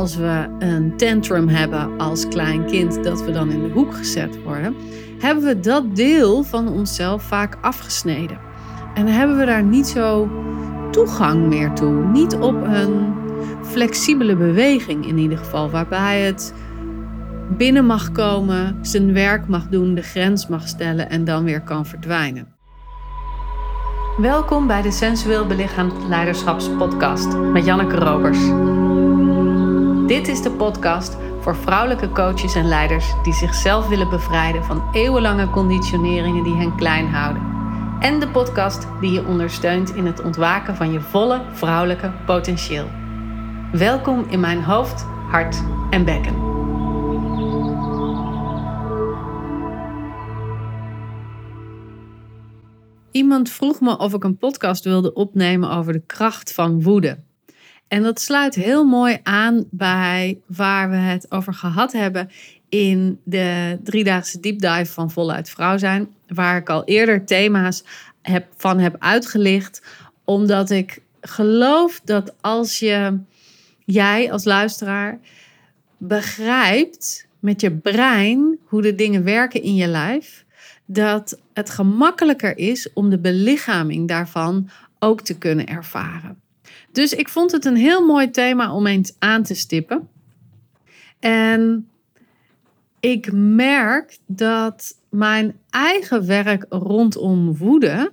als we een tantrum hebben als klein kind, dat we dan in de hoek gezet worden, hebben we dat deel van onszelf vaak afgesneden. En hebben we daar niet zo toegang meer toe. Niet op een flexibele beweging in ieder geval, waarbij het binnen mag komen, zijn werk mag doen, de grens mag stellen en dan weer kan verdwijnen. Welkom bij de Sensueel Belichaamd Leiderschapspodcast met Janneke Robers. Dit is de podcast voor vrouwelijke coaches en leiders die zichzelf willen bevrijden van eeuwenlange conditioneringen die hen klein houden. En de podcast die je ondersteunt in het ontwaken van je volle vrouwelijke potentieel. Welkom in mijn hoofd, hart en bekken. Iemand vroeg me of ik een podcast wilde opnemen over de kracht van woede. En dat sluit heel mooi aan bij waar we het over gehad hebben in de driedaagse deep dive van Voluit Vrouw zijn. Waar ik al eerder thema's heb, van heb uitgelicht. Omdat ik geloof dat als je, jij als luisteraar, begrijpt met je brein hoe de dingen werken in je lijf, dat het gemakkelijker is om de belichaming daarvan ook te kunnen ervaren. Dus ik vond het een heel mooi thema om eens aan te stippen. En ik merk dat mijn eigen werk rondom woede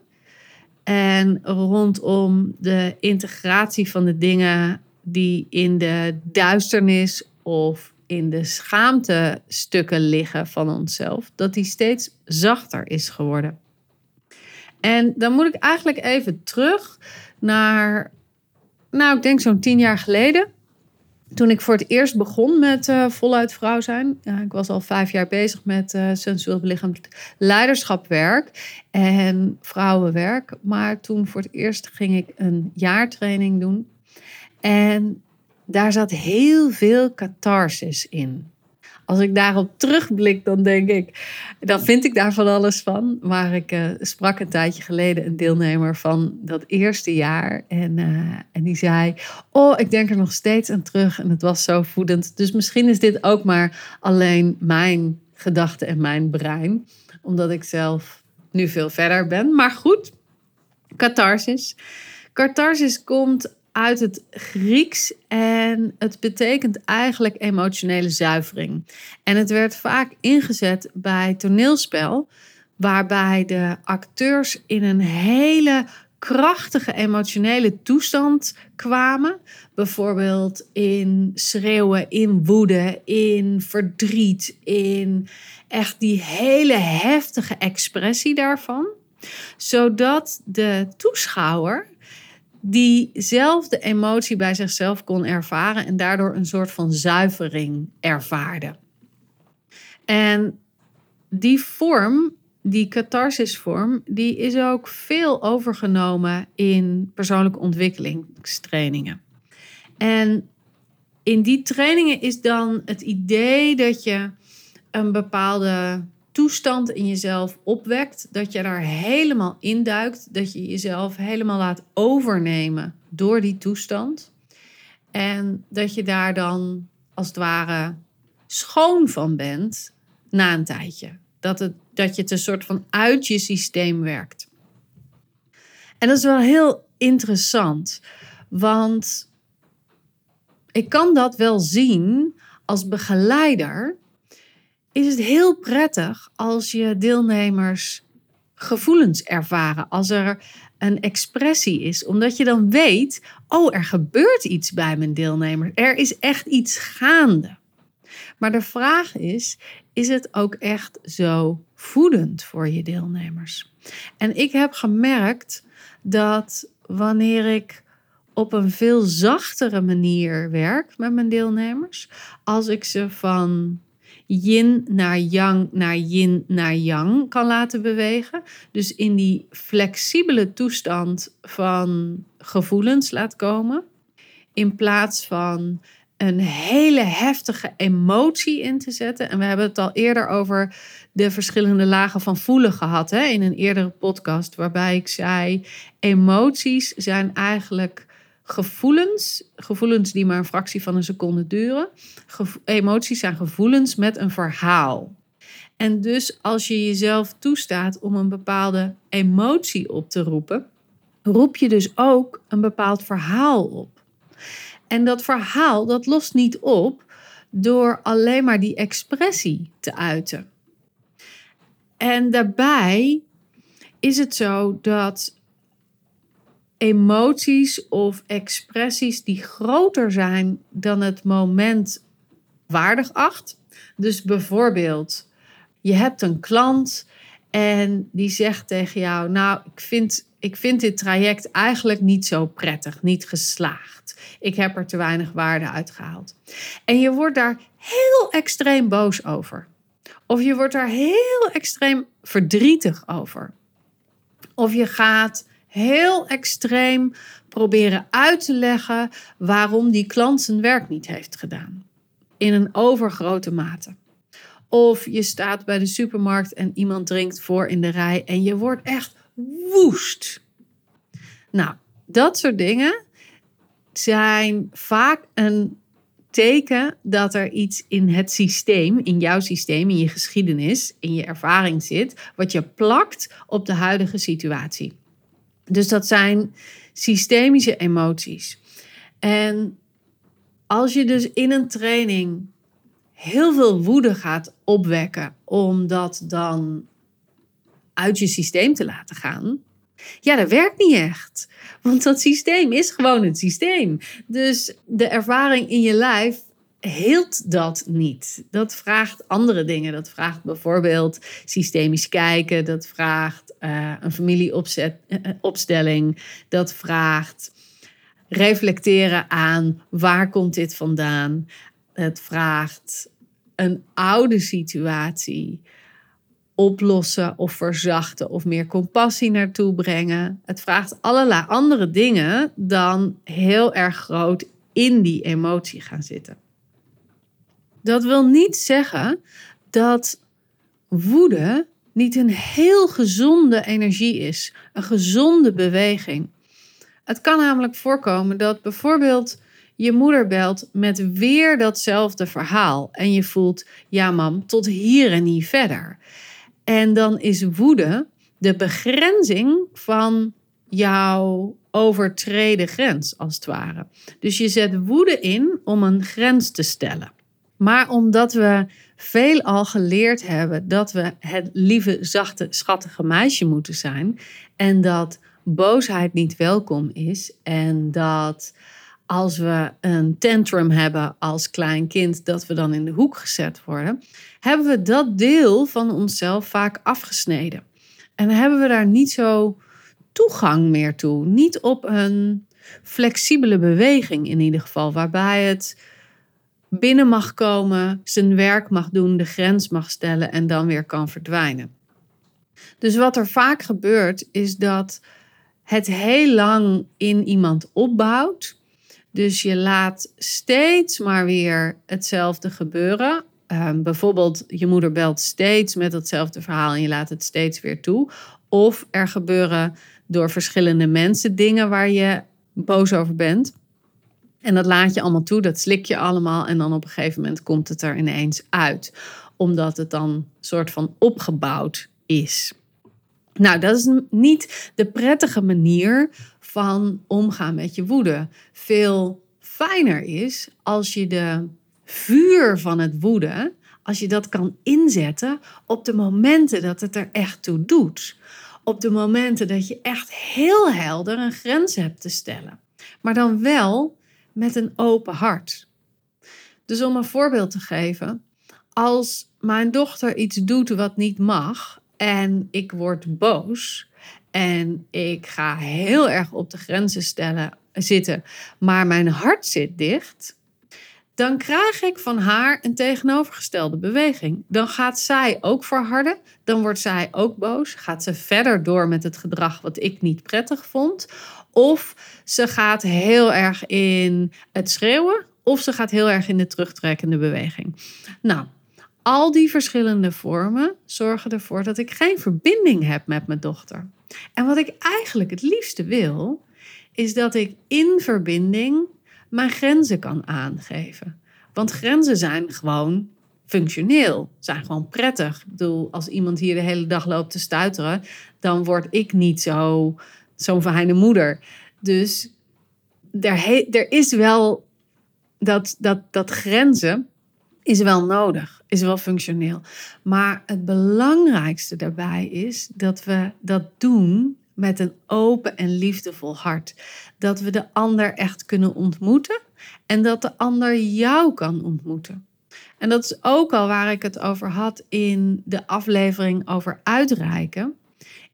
en rondom de integratie van de dingen die in de duisternis of in de schaamtestukken liggen van onszelf, dat die steeds zachter is geworden. En dan moet ik eigenlijk even terug naar nou, ik denk zo'n tien jaar geleden. Toen ik voor het eerst begon met uh, voluit vrouw zijn. Ik was al vijf jaar bezig met uh, sensueel belichaamd leiderschapwerk en vrouwenwerk. Maar toen voor het eerst ging ik een jaartraining doen. En daar zat heel veel catharsis in als ik daarop terugblik, dan denk ik, dan vind ik daar van alles van. Maar ik uh, sprak een tijdje geleden een deelnemer van dat eerste jaar. En, uh, en die zei: Oh, ik denk er nog steeds aan terug. En het was zo voedend. Dus misschien is dit ook maar alleen mijn gedachten en mijn brein. Omdat ik zelf nu veel verder ben. Maar goed, catharsis. Catharsis komt uit het Grieks en het betekent eigenlijk emotionele zuivering. En het werd vaak ingezet bij toneelspel, waarbij de acteurs in een hele krachtige emotionele toestand kwamen. Bijvoorbeeld in schreeuwen, in woede, in verdriet, in echt die hele heftige expressie daarvan. Zodat de toeschouwer diezelfde emotie bij zichzelf kon ervaren en daardoor een soort van zuivering ervaarde. En die vorm, die catharsisvorm, die is ook veel overgenomen in persoonlijke ontwikkelingstrainingen. En in die trainingen is dan het idee dat je een bepaalde toestand in jezelf opwekt, dat je daar helemaal induikt, dat je jezelf helemaal laat overnemen door die toestand. En dat je daar dan als het ware schoon van bent na een tijdje. Dat, het, dat je het een soort van uit je systeem werkt. En dat is wel heel interessant, want ik kan dat wel zien als begeleider is het heel prettig als je deelnemers gevoelens ervaren. Als er een expressie is, omdat je dan weet: oh, er gebeurt iets bij mijn deelnemer. Er is echt iets gaande. Maar de vraag is: is het ook echt zo voedend voor je deelnemers? En ik heb gemerkt dat wanneer ik op een veel zachtere manier werk met mijn deelnemers, als ik ze van yin naar yang naar yin naar yang kan laten bewegen. Dus in die flexibele toestand van gevoelens laat komen. In plaats van een hele heftige emotie in te zetten. En we hebben het al eerder over de verschillende lagen van voelen gehad hè, in een eerdere podcast, waarbij ik zei: emoties zijn eigenlijk gevoelens, gevoelens die maar een fractie van een seconde duren. emoties zijn gevoelens met een verhaal. En dus als je jezelf toestaat om een bepaalde emotie op te roepen, roep je dus ook een bepaald verhaal op. En dat verhaal dat lost niet op door alleen maar die expressie te uiten. En daarbij is het zo dat emoties of expressies die groter zijn dan het moment waardig acht. Dus bijvoorbeeld, je hebt een klant en die zegt tegen jou: Nou, ik vind, ik vind dit traject eigenlijk niet zo prettig, niet geslaagd. Ik heb er te weinig waarde uitgehaald. En je wordt daar heel extreem boos over. Of je wordt daar heel extreem verdrietig over. Of je gaat heel extreem proberen uit te leggen waarom die klant zijn werk niet heeft gedaan. In een overgrote mate. Of je staat bij de supermarkt en iemand drinkt voor in de rij en je wordt echt woest. Nou, dat soort dingen zijn vaak een teken dat er iets in het systeem, in jouw systeem, in je geschiedenis, in je ervaring zit, wat je plakt op de huidige situatie. Dus dat zijn systemische emoties. En als je dus in een training heel veel woede gaat opwekken om dat dan uit je systeem te laten gaan, ja, dat werkt niet echt. Want dat systeem is gewoon het systeem. Dus de ervaring in je lijf heelt dat niet. Dat vraagt andere dingen. Dat vraagt bijvoorbeeld systemisch kijken. Dat vraagt uh, een familieopstelling. Eh, dat vraagt reflecteren aan waar komt dit vandaan. Het vraagt een oude situatie oplossen of verzachten of meer compassie naartoe brengen. Het vraagt allerlei andere dingen dan heel erg groot in die emotie gaan zitten. Dat wil niet zeggen dat woede niet een heel gezonde energie is, een gezonde beweging. Het kan namelijk voorkomen dat bijvoorbeeld je moeder belt met weer datzelfde verhaal en je voelt, ja mam, tot hier en niet verder. En dan is woede de begrenzing van jouw overtreden grens, als het ware. Dus je zet woede in om een grens te stellen. Maar omdat we veelal geleerd hebben dat we het lieve, zachte, schattige meisje moeten zijn. En dat boosheid niet welkom is. En dat als we een tantrum hebben als klein kind, dat we dan in de hoek gezet worden. Hebben we dat deel van onszelf vaak afgesneden. En hebben we daar niet zo toegang meer toe. Niet op een flexibele beweging in ieder geval, waarbij het binnen mag komen, zijn werk mag doen, de grens mag stellen en dan weer kan verdwijnen. Dus wat er vaak gebeurt, is dat het heel lang in iemand opbouwt. Dus je laat steeds maar weer hetzelfde gebeuren. Um, bijvoorbeeld, je moeder belt steeds met hetzelfde verhaal en je laat het steeds weer toe. Of er gebeuren door verschillende mensen dingen waar je boos over bent. En dat laat je allemaal toe, dat slik je allemaal en dan op een gegeven moment komt het er ineens uit. Omdat het dan soort van opgebouwd is. Nou, dat is niet de prettige manier van omgaan met je woede. Veel fijner is als je de vuur van het woede, als je dat kan inzetten op de momenten dat het er echt toe doet. Op de momenten dat je echt heel helder een grens hebt te stellen. Maar dan wel met een open hart. Dus om een voorbeeld te geven, als mijn dochter iets doet wat niet mag en ik word boos en ik ga heel erg op de grenzen stellen, zitten, maar mijn hart zit dicht, dan krijg ik van haar een tegenovergestelde beweging. Dan gaat zij ook verharden, dan wordt zij ook boos, gaat ze verder door met het gedrag wat ik niet prettig vond, of ze gaat heel erg in het schreeuwen, of ze gaat heel erg in de terugtrekkende beweging. Nou, al die verschillende vormen zorgen ervoor dat ik geen verbinding heb met mijn dochter. En wat ik eigenlijk het liefste wil, is dat ik in verbinding mijn grenzen kan aangeven. Want grenzen zijn gewoon functioneel, zijn gewoon prettig. Ik bedoel, als iemand hier de hele dag loopt te stuiteren, dan word ik niet zo, zo'n fijne moeder. Dus er, er is wel dat, dat, dat grenzen is wel nodig, is wel functioneel. Maar het belangrijkste daarbij is dat we dat doen met een open en liefdevol hart. Dat we de ander echt kunnen ontmoeten en dat de ander jou kan ontmoeten. En dat is ook al waar ik het over had in de aflevering over uitreiken,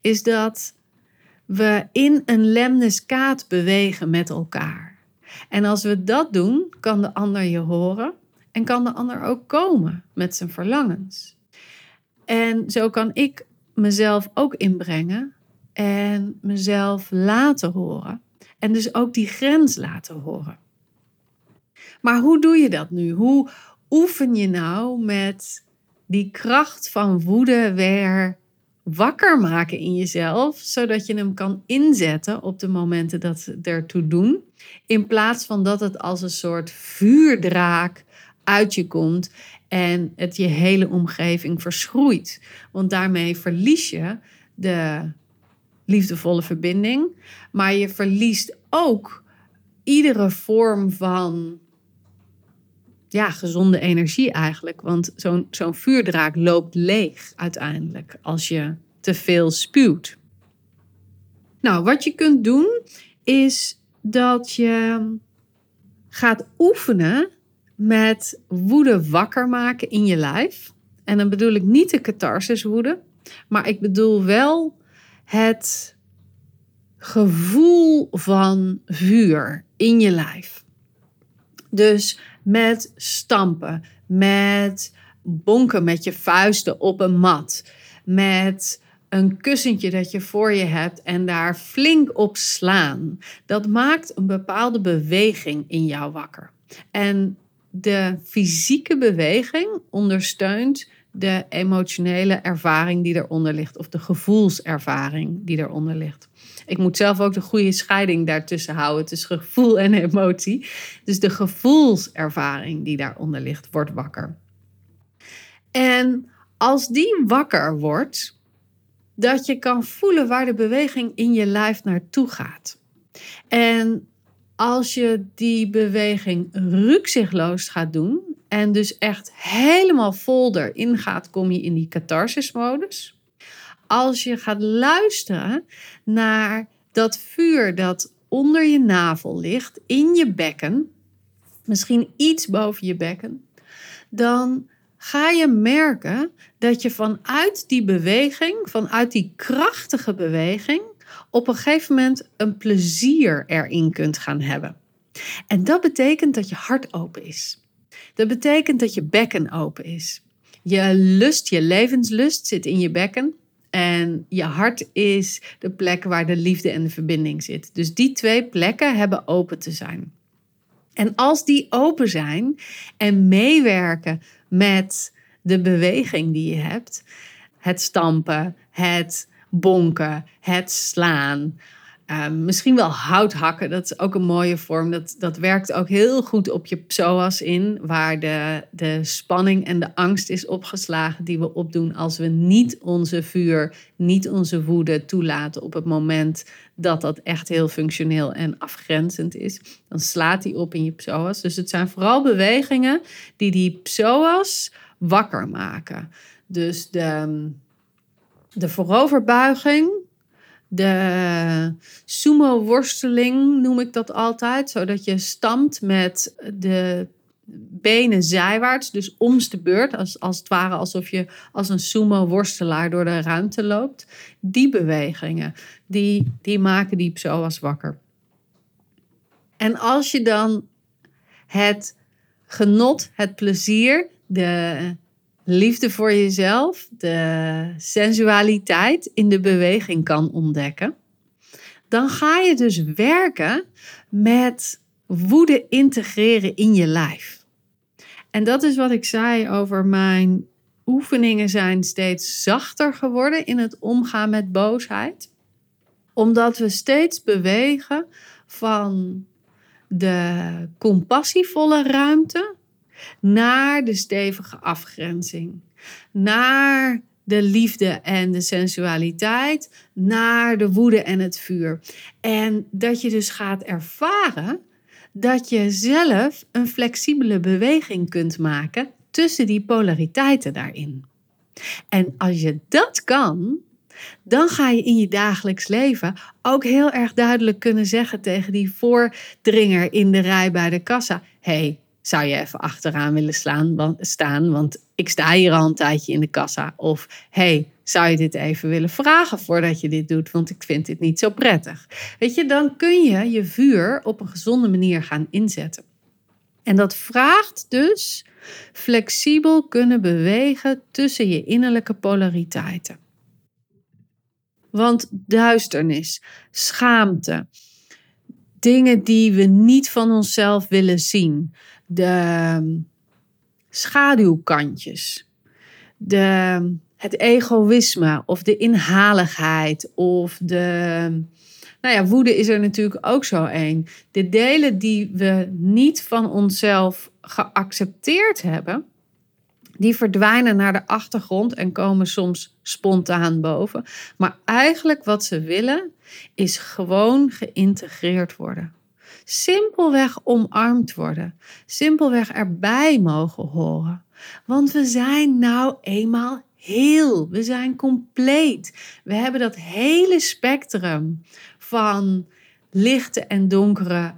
is dat we in een lemniskaat bewegen met elkaar. En als we dat doen, kan de ander je horen en kan de ander ook komen met zijn verlangens. En zo kan ik mezelf ook inbrengen en mezelf laten horen. En dus ook die grens laten horen. Maar hoe doe je dat nu? Hoe oefen je nou met die kracht van woede weer wakker maken in jezelf, zodat je hem kan inzetten op de momenten dat ze ertoe doen, in plaats van dat het als een soort vuurdraak uit je komt en het je hele omgeving verschroeit. Want daarmee verlies je de liefdevolle verbinding, maar je verliest ook iedere vorm van ja, gezonde energie eigenlijk. Want zo'n zo'n vuurdraak loopt leeg uiteindelijk als je te veel spuwt. Nou, wat je kunt doen is dat je gaat oefenen met woede wakker maken in je lijf. En dan bedoel ik niet de catharsis woede, maar ik bedoel wel het gevoel van vuur in je lijf. Dus met stampen, met bonken met je vuisten op een mat, met een kussentje dat je voor je hebt en daar flink op slaan. Dat maakt een bepaalde beweging in jou wakker. En de fysieke beweging ondersteunt de emotionele ervaring die eronder ligt, of de gevoelservaring die eronder ligt. Ik moet zelf ook de goede scheiding daartussen houden tussen gevoel en emotie. Dus de gevoelservaring die daaronder ligt, wordt wakker. En als die wakker wordt, dat je kan voelen waar de beweging in je lijf naartoe gaat. En als je die beweging rukzichtloos gaat doen en dus echt helemaal vol erin gaat, kom je in die catharsis-modus. Als je gaat luisteren naar dat vuur dat onder je navel ligt, in je bekken, misschien iets boven je bekken, dan ga je merken dat je vanuit die beweging, vanuit die krachtige beweging, op een gegeven moment een plezier erin kunt gaan hebben. En dat betekent dat je hart open is. Dat betekent dat je bekken open is. Je lust, je levenslust zit in je bekken. En je hart is de plek waar de liefde en de verbinding zit. Dus die twee plekken hebben open te zijn. En als die open zijn en meewerken met de beweging die je hebt, het stampen, het bonken, het slaan. Ehm, misschien wel hout hakken, dat is ook een mooie vorm. Dat, dat werkt ook heel goed op je psoas in, waar de, de spanning en de angst is opgeslagen die we opdoen als we niet onze vuur, niet onze woede toelaten op het moment dat dat echt heel functioneel en afgrenzend is. Dan slaat die op in je psoas. Dus het zijn vooral bewegingen die die psoas wakker maken. Dus de de vooroverbuiging, de sumo-worsteling noem ik dat altijd, zodat je stamt met de benen zijwaarts, dus omste beurt, als, als het ware alsof je als een sumo-worstelaar door de ruimte loopt. Die bewegingen, die, die maken die psoas wakker. En als je dan het genot, het plezier, de liefde voor jezelf, de sensualiteit in de beweging kan ontdekken, dan ga je dus werken met woede integreren in je lijf. En dat is wat ik zei over mijn oefeningen zijn steeds zachter geworden in het omgaan met boosheid. Omdat we steeds bewegen van de compassievolle ruimte naar de stevige afgrenzing, naar de liefde en de sensualiteit, naar de woede en het vuur. En dat je dus gaat ervaren dat je zelf een flexibele beweging kunt maken tussen die polariteiten daarin. En als je dat kan, dan ga je in je dagelijks leven ook heel erg duidelijk kunnen zeggen tegen die voordringer in de rij bij de kassa: hey, zou je even achteraan willen slaan, staan? Want ik sta hier al een tijdje in de kassa. Of hey, zou je dit even willen vragen voordat je dit doet? Want ik vind dit niet zo prettig. Weet je, dan kun je je vuur op een gezonde manier gaan inzetten. En dat vraagt dus flexibel kunnen bewegen tussen je innerlijke polariteiten. Want duisternis, schaamte, dingen die we niet van onszelf willen zien, de ehm, schaduwkantjes, de, het egoïsme of de inhaligheid of de. Nou ja, woede is er natuurlijk ook zo een. De delen die we niet van onszelf geaccepteerd hebben, die verdwijnen naar de achtergrond en komen soms spontaan boven. Maar eigenlijk wat ze willen is gewoon geïntegreerd worden. Simpelweg omarmd worden. Simpelweg erbij mogen horen. Want we zijn nou eenmaal heel. We zijn compleet. We hebben dat hele spectrum van lichte en donkere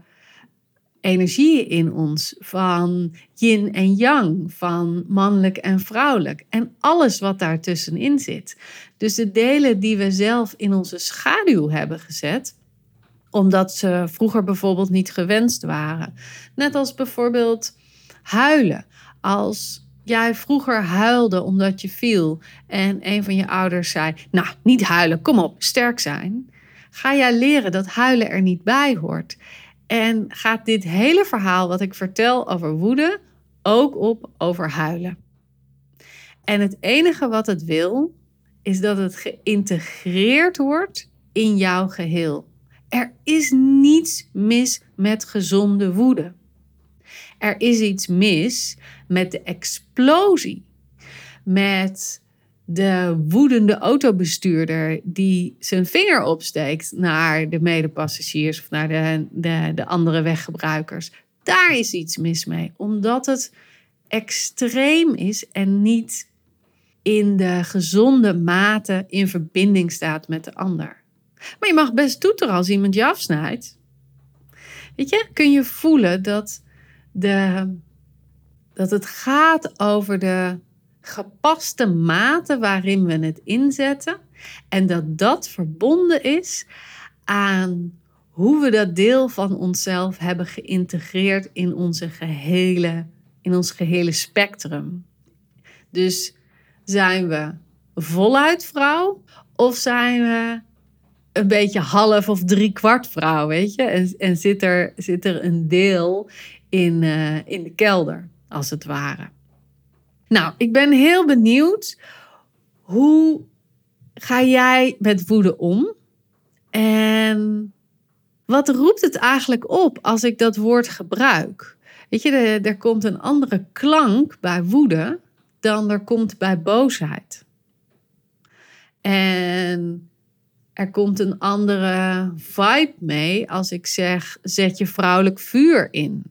energieën in ons, van yin en yang, van mannelijk en vrouwelijk en alles wat daartussenin zit. Dus de delen die we zelf in onze schaduw hebben gezet, omdat ze vroeger bijvoorbeeld niet gewenst waren. Net als bijvoorbeeld huilen. Als jij vroeger huilde omdat je viel en een van je ouders zei: Nou, niet huilen, kom op, sterk zijn. Ga jij leren dat huilen er niet bij hoort. En gaat dit hele verhaal wat ik vertel over woede ook op over huilen. En het enige wat het wil, is dat het geïntegreerd wordt in jouw geheel. Er is niets mis met gezonde woede. Er is iets mis met de explosie, met de woedende autobestuurder die zijn vinger opsteekt naar de medepassagiers of naar de, de, de andere weggebruikers. Daar is iets mis mee, omdat het extreem is en niet in de gezonde mate in verbinding staat met de ander. Maar je mag best toeteren als iemand je afsnijdt. Weet je, kun je voelen dat, de, dat het gaat over de gepaste mate waarin we het inzetten. En dat dat verbonden is aan hoe we dat deel van onszelf hebben geïntegreerd in, onze gehele, in ons gehele spectrum. Dus zijn we voluit vrouw of zijn we een beetje half of drie kwart vrouw, weet je? En, en zit, er, zit er een deel in, uh, in de kelder, als het ware. Nou, ik ben heel benieuwd. Hoe ga jij met woede om? En wat roept het eigenlijk op als ik dat woord gebruik? Weet je, er komt een andere klank bij woede dan er komt bij boosheid. En er komt een andere vibe mee als ik zeg: zet je vrouwelijk vuur in.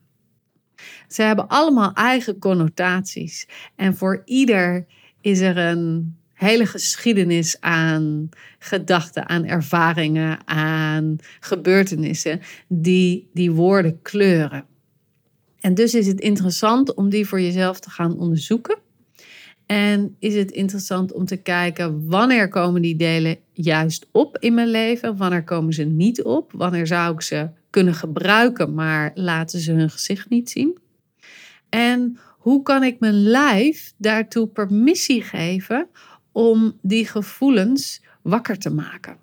Ze hebben allemaal eigen connotaties. En voor ieder is er een hele geschiedenis aan gedachten, aan ervaringen, aan gebeurtenissen die die woorden kleuren. En dus is het interessant om die voor jezelf te gaan onderzoeken. En is het interessant om te kijken wanneer komen die delen juist op in mijn leven, wanneer komen ze niet op, wanneer zou ik ze kunnen gebruiken, maar laten ze hun gezicht niet zien. En hoe kan ik mijn lijf daartoe permissie geven om die gevoelens wakker te maken?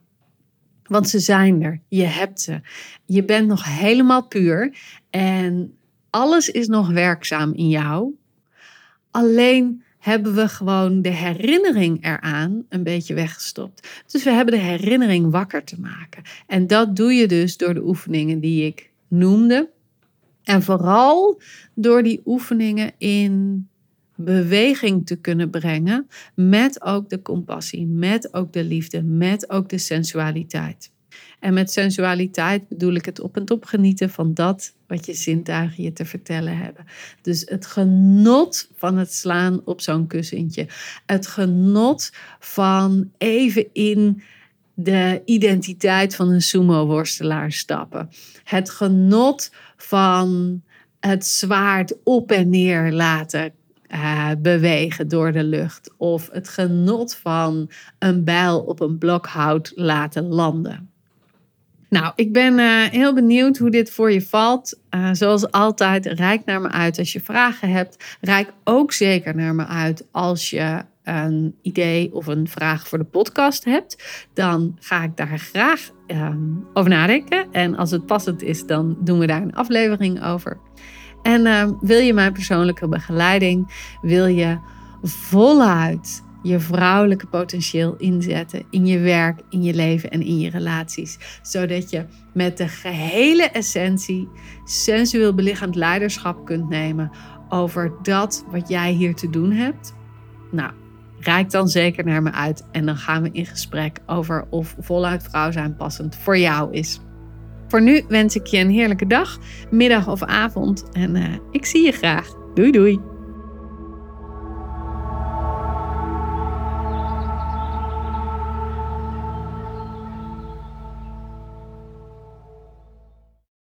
Want ze zijn er, je hebt ze. Je bent nog helemaal puur en alles is nog werkzaam in jou. Alleen hebben we gewoon de herinnering eraan een beetje weggestopt. Dus we hebben de herinnering wakker te maken. En dat doe je dus door de oefeningen die ik noemde. En vooral door die oefeningen in beweging te kunnen brengen met ook de compassie, met ook de liefde, met ook de sensualiteit. En met sensualiteit bedoel ik het op en top genieten van dat wat je zintuigen je te vertellen hebben. Dus het genot van het slaan op zo'n kussentje. Het genot van even in de identiteit van een sumo-worstelaar stappen. Het genot van het zwaard op en neer laten uh, bewegen door de lucht. Of het genot van een bijl op een blok hout laten landen. Nou, ik ben uh, heel benieuwd hoe dit voor je valt. Uh, zoals altijd, rijk naar me uit als je vragen hebt. Rijk ook zeker naar me uit als je een idee of een vraag voor de podcast hebt. Dan ga ik daar graag um, over nadenken. En als het passend is, dan doen we daar een aflevering over. En uh, wil je mijn persoonlijke begeleiding? Wil je voluit je vrouwelijke potentieel inzetten in je werk, in je leven en in je relaties. Zodat je met de gehele essentie sensueel belichaamd leiderschap kunt nemen over dat wat jij hier te doen hebt. Nou, reik dan zeker naar me uit en dan gaan we in gesprek over of voluit vrouw zijn passend voor jou is. Voor nu wens ik je een heerlijke dag, middag of avond en uh, ik zie je graag. Doei doei!